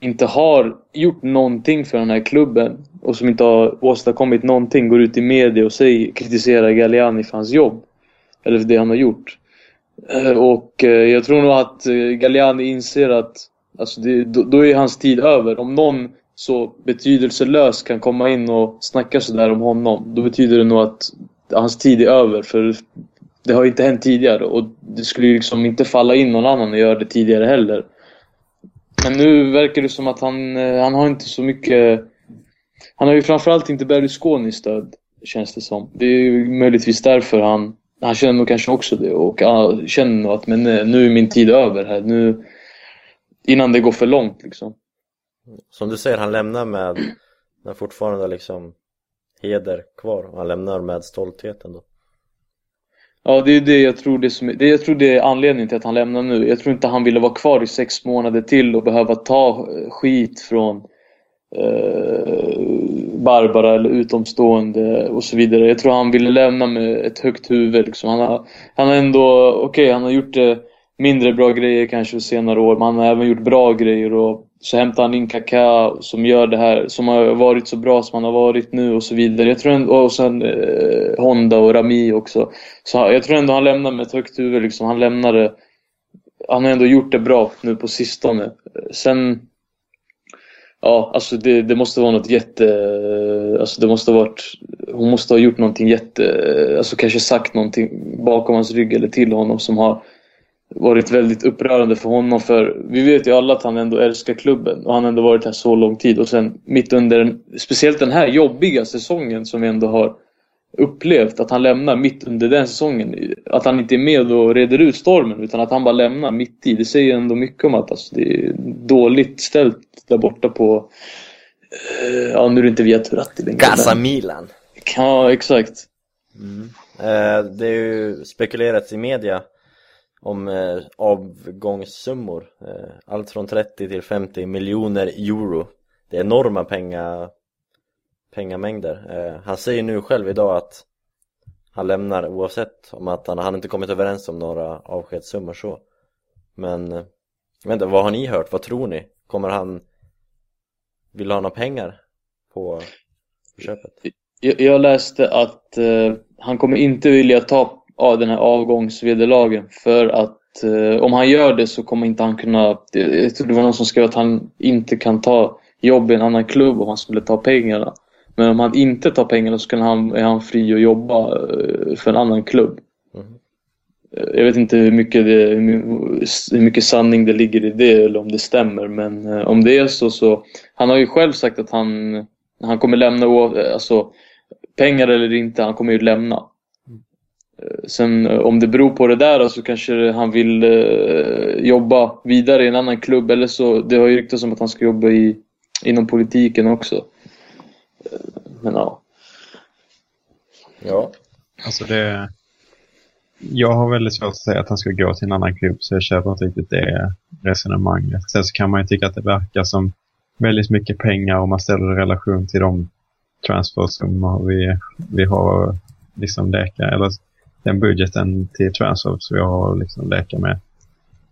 inte har gjort någonting för den här klubben och som inte har åstadkommit någonting går ut i media och säger, kritiserar Galliani för hans jobb. Eller för det han har gjort. Eh, och eh, jag tror nog att eh, Galliani inser att alltså det, då, då är hans tid över. Om någon så betydelselös kan komma in och snacka sådär om honom, då betyder det nog att hans tid är över. För det har inte hänt tidigare och det skulle ju liksom inte falla in någon annan att göra det tidigare heller. Men nu verkar det som att han, han har inte så mycket... Han har ju framförallt inte Berlusconis stöd, känns det som. Det är ju möjligtvis därför han... Han känner nog kanske också det och ja, känner nog att men eh, nu är min tid över här. Nu, innan det går för långt liksom. Som du säger, han lämnar med, med fortfarande liksom heder kvar och han lämnar med stolthet ändå. Ja, det är det jag tror det, som, det jag tror det är anledningen till att han lämnar nu. Jag tror inte han ville vara kvar i sex månader till och behöva ta eh, skit från eh, Barbara eller utomstående och så vidare. Jag tror han ville lämna med ett högt huvud. Liksom. Han, har, han har ändå, okej okay, han har gjort det mindre bra grejer kanske senare år, men han har även gjort bra grejer. Och så hämtar han in Kaká som gör det här, som har varit så bra som han har varit nu och så vidare. Jag tror ändå, och sen eh, Honda och Rami också. Så jag tror ändå han lämnar med ett högt huvud. Liksom. Han lämnade han har ändå gjort det bra nu på sistone. Sen... Ja, alltså det, det måste vara något jätte... Alltså det måste ha varit... Hon måste ha gjort någonting jätte... Alltså kanske sagt någonting bakom hans rygg eller till honom som har varit väldigt upprörande för honom. För vi vet ju alla att han ändå älskar klubben och han har ändå varit här så lång tid. Och sen mitt under, speciellt den här jobbiga säsongen som vi ändå har upplevt att han lämnar mitt under den säsongen. Att han inte är med och reder ut stormen utan att han bara lämnar mitt i. Det säger ändå mycket om att alltså, det är dåligt ställt där borta på... Eh, ja, nu är det inte Via Turatti längre. Casa Milan. Ja, exakt. Mm. Eh, det är ju spekulerats i media om eh, avgångssummor. Eh, allt från 30 till 50 miljoner euro. Det är enorma pengar pengamängder. Eh, han säger nu själv idag att han lämnar oavsett om att han, han inte kommit överens om några avskedssummor så. Men, eh, jag vet inte, vad har ni hört? Vad tror ni? Kommer han vill ha några pengar på köpet? Jag, jag läste att eh, han kommer inte vilja ta av den här avgångsvederlagen för att eh, om han gör det så kommer inte han kunna... Jag tror det var någon som skrev att han inte kan ta jobb i en annan klubb om han skulle ta pengarna. Men om han inte tar pengarna så kan han, är han fri att jobba eh, för en annan klubb. Mm. Jag vet inte hur mycket, det, hur mycket sanning det ligger i det eller om det stämmer. Men eh, om det är så så... Han har ju själv sagt att han, han kommer lämna alltså, pengar eller inte, han kommer ju lämna. Sen om det beror på det där så kanske han vill jobba vidare i en annan klubb eller så. Det har ju ryktats om att han ska jobba i, inom politiken också. Men ja. Ja. Alltså det... Jag har väldigt svårt att säga att han ska gå till en annan klubb så jag köper inte riktigt det resonemanget. Sen så kan man ju tycka att det verkar som väldigt mycket pengar om man ställer i relation till de transfersummor vi, vi har liksom leka, eller den budgeten till transfers vi har liksom leka med.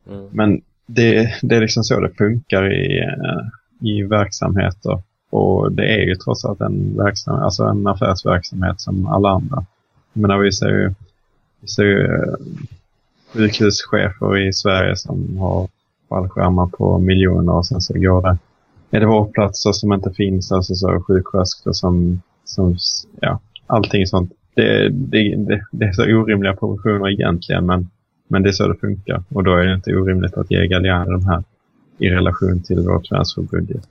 Mm. Men det, det är liksom så det funkar i, i verksamheter. Och det är ju trots allt en, verksamhet, alltså en affärsverksamhet som alla andra. Jag menar, vi ser ju, vi ser ju eh, sjukhuschefer i Sverige som har fallskärmar på miljoner och sen så går det, är det vårdplatser som inte finns, alltså så sjuksköterskor som, som, ja, allting sånt. Det, det, det, det är så orimliga proportioner egentligen, men, men det är så det funkar. Och då är det inte orimligt att ge Galliani de här i relation till vår transferbudget.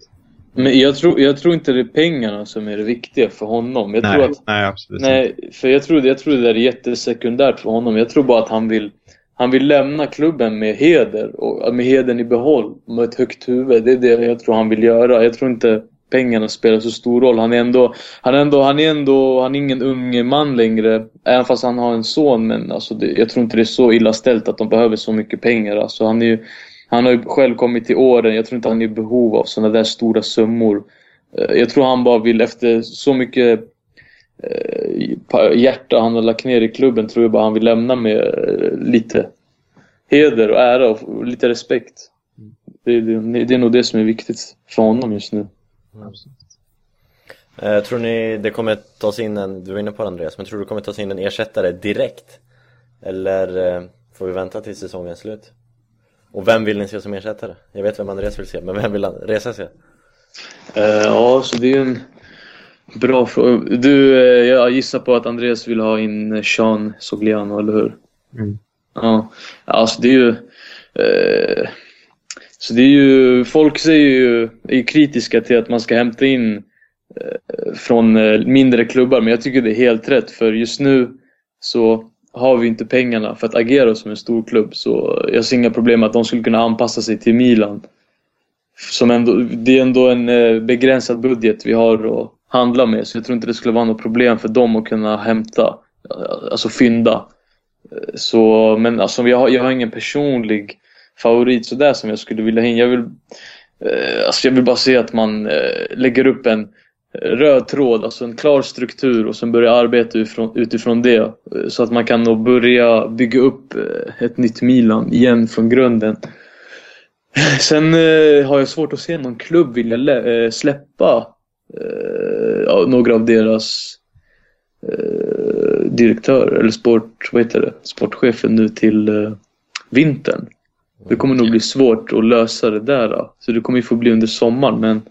Men jag tror, jag tror inte det är pengarna som är det viktiga för honom. Jag nej, tror att, nej, absolut nej, för jag tror, jag tror det är jättesekundärt för honom. Jag tror bara att han vill, han vill lämna klubben med heder. Och med heden i behåll. Med ett högt huvud. Det är det jag tror han vill göra. Jag tror inte pengarna spelar så stor roll. Han är ändå, han är ändå, han är ändå, han är ingen ung man längre. Även fast han har en son. Men alltså det, jag tror inte det är så illa ställt att de behöver så mycket pengar. Alltså han är ju han har ju själv kommit till åren. Jag tror inte han är i behov av sådana där stora summor. Eh, jag tror han bara vill, efter så mycket eh, hjärta han har lagt ner i klubben, tror jag bara han vill lämna med eh, lite heder och ära och lite respekt. Det, det, det är nog det som är viktigt för honom just nu. Mm. tror ni det kommer tas in en, du var inne på det Andreas, men tror du det kommer tas in en ersättare direkt? Eller får vi vänta till säsongens slut? Och vem vill ni se som ersättare? Jag vet vem Andreas vill se, men vem vill han resa se? Uh, ja, så det är ju en bra fråga. Du, uh, jag gissar på att Andreas vill ha in Sean Sogliano, eller hur? Mm. Ja, alltså det är ju... Uh, så det är ju, folk säger ju, är ju kritiska till att man ska hämta in från mindre klubbar, men jag tycker det är helt rätt för just nu så har vi inte pengarna för att agera som en stor klubb så jag ser inga problem med att de skulle kunna anpassa sig till Milan. Som ändå, det är ändå en eh, begränsad budget vi har att handla med så jag tror inte det skulle vara något problem för dem att kunna hämta, eh, alltså fynda. Eh, så, men alltså, jag, har, jag har ingen personlig favorit sådär som jag skulle vilja ha in. Jag vill, alltså jag vill bara se att man lägger upp en röd tråd, alltså en klar struktur och sen börja arbeta utifrån, utifrån det. Så att man kan då börja bygga upp eh, ett nytt Milan igen från grunden. Sen eh, har jag svårt att se någon klubb vilja lä- eh, släppa eh, några av deras eh, direktörer eller sport, vad heter det? sportchefen nu till eh, vintern. Det kommer nog bli svårt att lösa det där. Då. Så det kommer ju få bli under sommaren men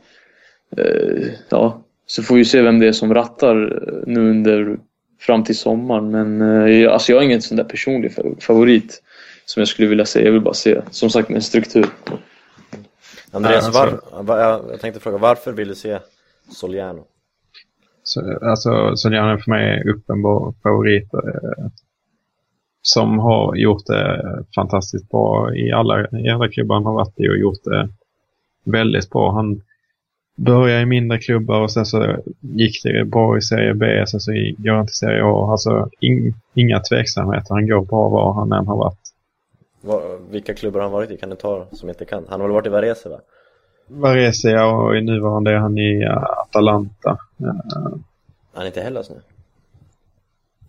eh, ja, så får vi se vem det är som rattar eh, nu under fram till sommaren. Men eh, jag- alltså jag har ingen sån där personlig fa- favorit som jag skulle vilja säga. Jag vill bara se, som sagt, med en struktur. Andreas, alltså- var, var, jag tänkte fråga, varför vill du se Soliano? Så, alltså, Soliano för mig är uppenbar favorit. Eh, som har gjort det fantastiskt bra i alla, i alla klubbar han har varit i och gjort det väldigt bra. Han började i mindre klubbar och sen så gick det bra i Serie B, sen så går han till Serie A. Alltså in, inga tveksamheter, han går bra var han än har varit. Var, vilka klubbar har han varit i? Kan du ta som inte kan? Han har väl varit i Varese va? Varese och i nuvarande är han i Atalanta. Eh, Han är inte i Hellas nu?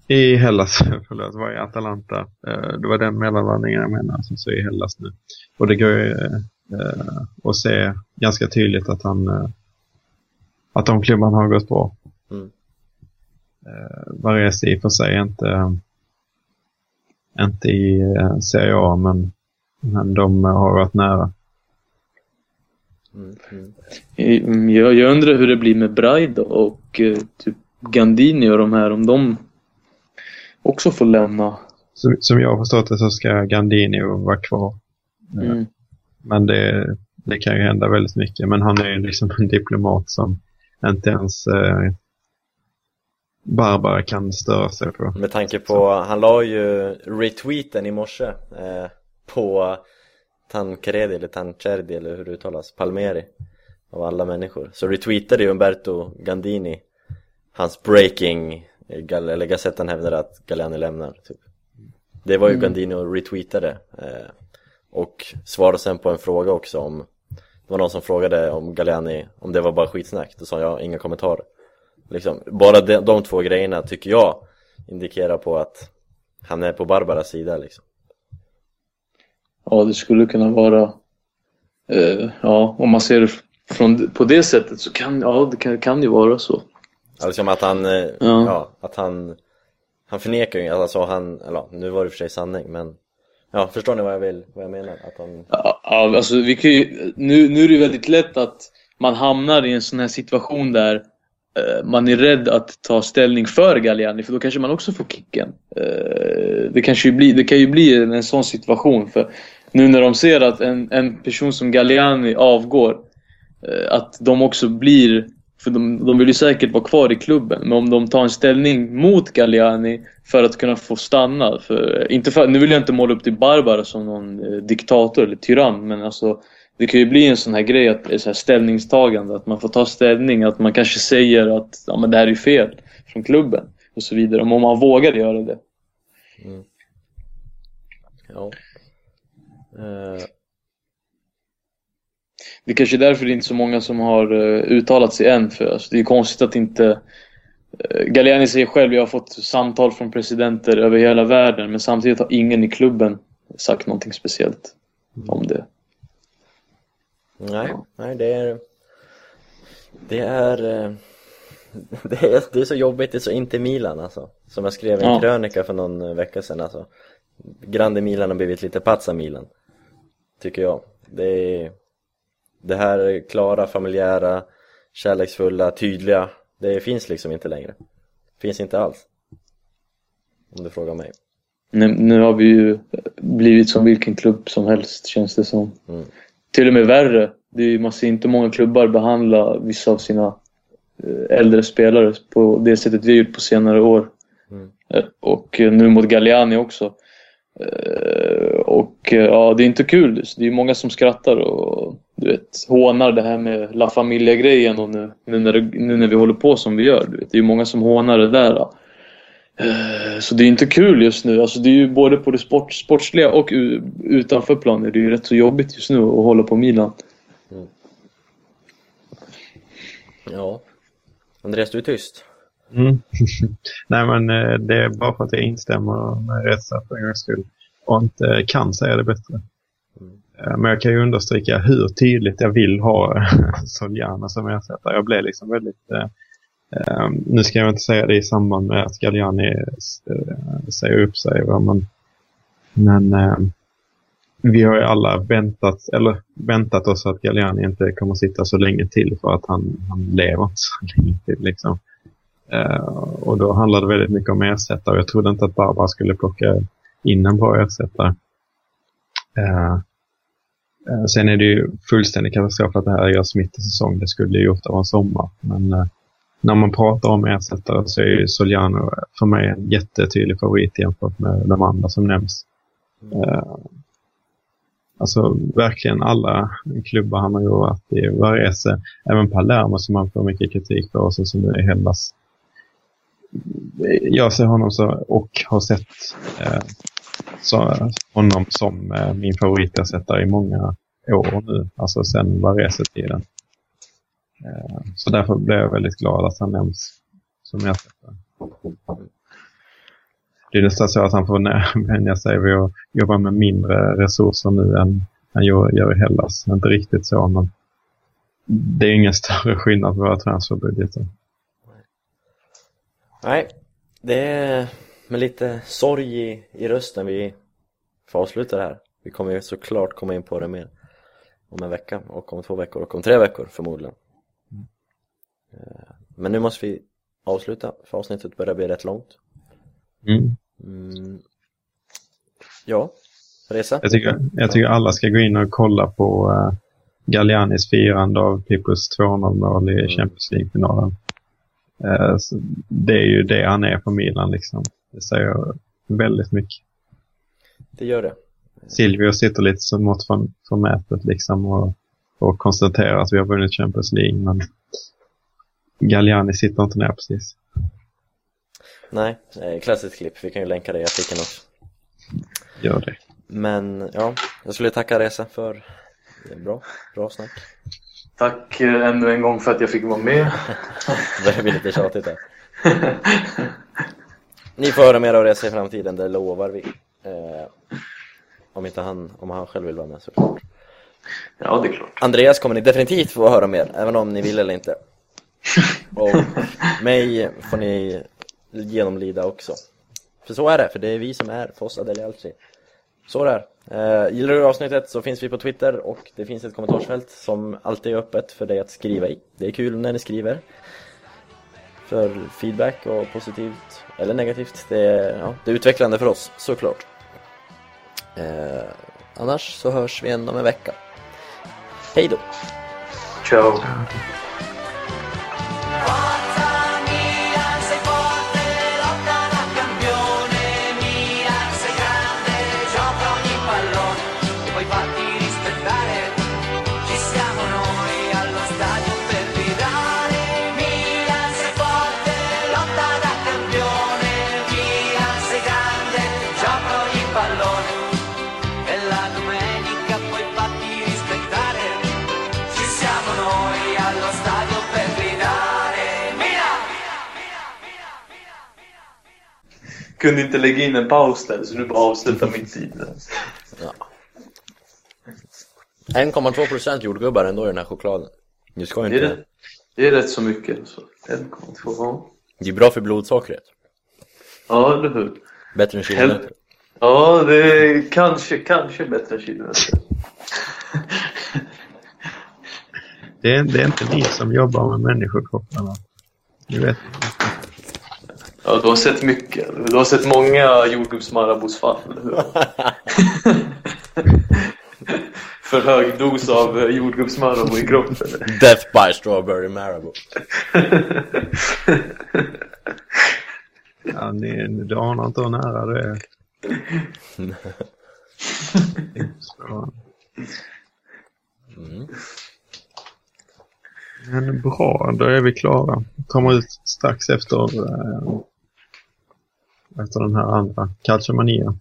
I Hellas, förlåt, var i Atalanta. Eh, Det var den mellanlandningen jag menar, som så i Hellas nu. Och det går ju eh, att se ganska tydligt att han eh, att de klubbarna har gått bra. Mm. Eh, Varese i och för sig inte inte i eh, Serie A, men, men de har varit nära. Mm. Mm. Jag, jag undrar hur det blir med Braida och eh, typ Gandini och de här, om de också får lämna. Som, som jag har förstått det så ska Gandini vara kvar. Mm. Men det, det kan ju hända väldigt mycket. Men han är ju liksom en diplomat som inte ens eh, Barbara kan störa sig på. Med tanke på, han la ju retweeten i morse eh, på Tancredi eller Tancerdi eller hur det uttalas, Palmeri av alla människor. Så retweetade ju Umberto Gandini hans breaking, eh, eller Gazetten hävdade att Galliani lämnar typ. Det var ju Gandini och retweetade eh, och svarade sen på en fråga också om det var någon som frågade om Galliani, om det var bara skitsnack, då sa jag inga kommentarer liksom, bara de, de två grejerna tycker jag indikerar på att han är på Barbaras sida liksom Ja, det skulle kunna vara... Eh, ja, om man ser det från, på det sättet så kan ja, det kan, kan ju vara så. Alltså som att han, eh, ja. Ja. att han Han förnekar ju, alltså han, eller nu var det för sig sanning men Ja, förstår ni vad jag vill, vad jag menar? Att han, Ja, alltså vi kan ju, nu, nu är det ju väldigt lätt att man hamnar i en sån här situation där eh, man är rädd att ta ställning för Galliani för då kanske man också får kicken. Eh, det, kanske ju bli, det kan ju bli en, en sån situation för nu när de ser att en, en person som Galliani avgår eh, att de också blir för de, de vill ju säkert vara kvar i klubben men om de tar en ställning mot Galliani för att kunna få stanna. För, inte för, nu vill jag inte måla upp till Barbara som någon eh, diktator eller tyrann men alltså det kan ju bli en sån här grej att ett så här ställningstagande, att man får ta ställning, att man kanske säger att ja, men det här är fel från klubben och så vidare. Om man vågar göra det. Mm. ja eh, det är kanske är därför det är inte så många som har uh, uttalat sig än. För alltså, det är konstigt att inte... Uh, Galliani säger själv, jag har fått samtal från presidenter över hela världen men samtidigt har ingen i klubben sagt någonting speciellt om det. Nej, nej det är Det är eh, det är, det är så jobbigt, det är så inte Milan alltså Som jag skrev i en Ja. krönika för någon eh, vecka sedan alltså Grande Milan har blivit lite Pazza Milan Tycker jag Det är Det här klara, familjära, kärleksfulla, tydliga Det finns liksom inte längre Finns inte alls Om du frågar mig Nu, nu har vi ju blivit som vilken klubb som helst känns det som. Mm. Till och med värre. Det är, man ser inte många klubbar behandla vissa av sina eh, äldre spelare på det sättet vi har gjort på senare år. Mm. Eh, Och eh, nu mot Galliani också. Och ja, det är inte kul. Det är många som skrattar och du vet, hånar det här med La Familia-grejen och nu, nu, när det, nu när vi håller på som vi gör. Du vet, det är många som hånar det där. Eh, Så det är inte kul just nu. Alltså det är ju både på det sport, sportsliga och u- utanför planen. Det är ju rätt så jobbigt just nu att hålla på Milan. Ja. Andreas, du är tyst. Mm. Nej, men eh, det är bara för att jag instämmer med Reza för en gångs skull och inte kan säga det bättre. Eh, men jag kan ju understryka hur tydligt jag vill ha eh, Soljana som ersättare. Jag blev liksom väldigt... Eh, eh, nu ska jag inte säga det i samband med att Galliani eh, säger upp sig. Men, men eh, vi har ju alla väntat, eller väntat oss att Galliani inte kommer sitta så länge till för att han, han lever inte så länge till. Liksom. Eh, och då handlar det väldigt mycket om ersättare. Jag trodde inte att Barbara skulle plocka in en bra ersättare. Eh, sen är det ju fullständig katastrof att det här görs mitt i säsong. Det skulle ju ofta vara en sommar. Men eh, när man pratar om ersättare så är ju Soliano för mig en jättetydlig favorit jämfört med de andra som nämns. Eh, Alltså verkligen alla klubbar han har jobbat i. Varese, även Palermo som han får mycket kritik för och så som det är Hellas. Jag ser honom så och har sett eh, så, eh, honom som eh, min favoritersättare i många år nu. Alltså sen Varese-tiden. Eh, så därför blev jag väldigt glad att han nämns som ersättare. Det är nästan så att han får vänja sig vid att jobba med mindre resurser nu än han gör, gör i Hellas. Inte riktigt så, men det är ingen större skillnad på våra transferbudgetar. Nej, det med lite sorg i, i rösten vi får avsluta det här. Vi kommer ju såklart komma in på det mer om en vecka och om två veckor och om tre veckor förmodligen. Eh, Men nu måste vi avsluta för avsnittet börjar bli rätt långt. Mm. Mm. Ja, resa? Jag, tycker, jag tycker alla ska gå in och kolla på uh, Gallianis firande av Pippos 2-0 mål i Champions League-finalen. Så det är ju det han är för Milan liksom. Det säger väldigt mycket. Det gör det. Silvio sitter lite som mått från, från mätet liksom och, och konstaterar att vi har vunnit Champions League men Galliani sitter inte ner precis. Nej, eh, klassiskt klipp. Vi kan ju länka det i artikeln också. Gör det. Men ja, jag skulle tacka Resa för det bra, bra snack. Tack eh, ännu en gång för att jag fick vara med. Det börjar bli lite tjatigt där. Ni får höra mer av Resa i framtiden, det lovar vi. Eh, om inte han, om han själv vill vara med såklart. Ja, det är klart. Andreas kommer ni definitivt få höra mer, även om ni vill eller inte. Och mig får ni genomlida också. För så är det, för det är vi som är Fossa Delialci. Så är det är. Eh, gillar du avsnittet så finns vi på Twitter och det finns ett kommentarsfält som alltid är öppet för dig att skriva i. Det är kul när ni skriver. För feedback och positivt eller negativt, det är, ja, det är utvecklande för oss, såklart. Eh, annars så hörs vi igen om en vecka. Hej då! Ciao. Kunde inte lägga in en paus där, så nu bara avsluta mitt i det. Ja. 1,2% jordgubbar ändå i den här chokladen. Du ska ju Det är, inte... rätt, det är rätt så mycket. Så. 1,2. ja. Det är bra för blodsockret. Ja, eller hur? Bättre än kilometer. Ja, det är kanske, kanske bättre än kilometer. Det är, det är inte ni som jobbar med människokropparna. Ni vet. Ja, du har sett mycket. Du har sett många jordgubbsmarabosfall? För hög dos av jordgubbsmarabou i kroppen. Death by strawberry marabou. Ja, ni, du anar inte hur nära det är. Mm. Men bra, då är vi klara. Kommer ut strax efter, eh, efter den här andra, Calciomania.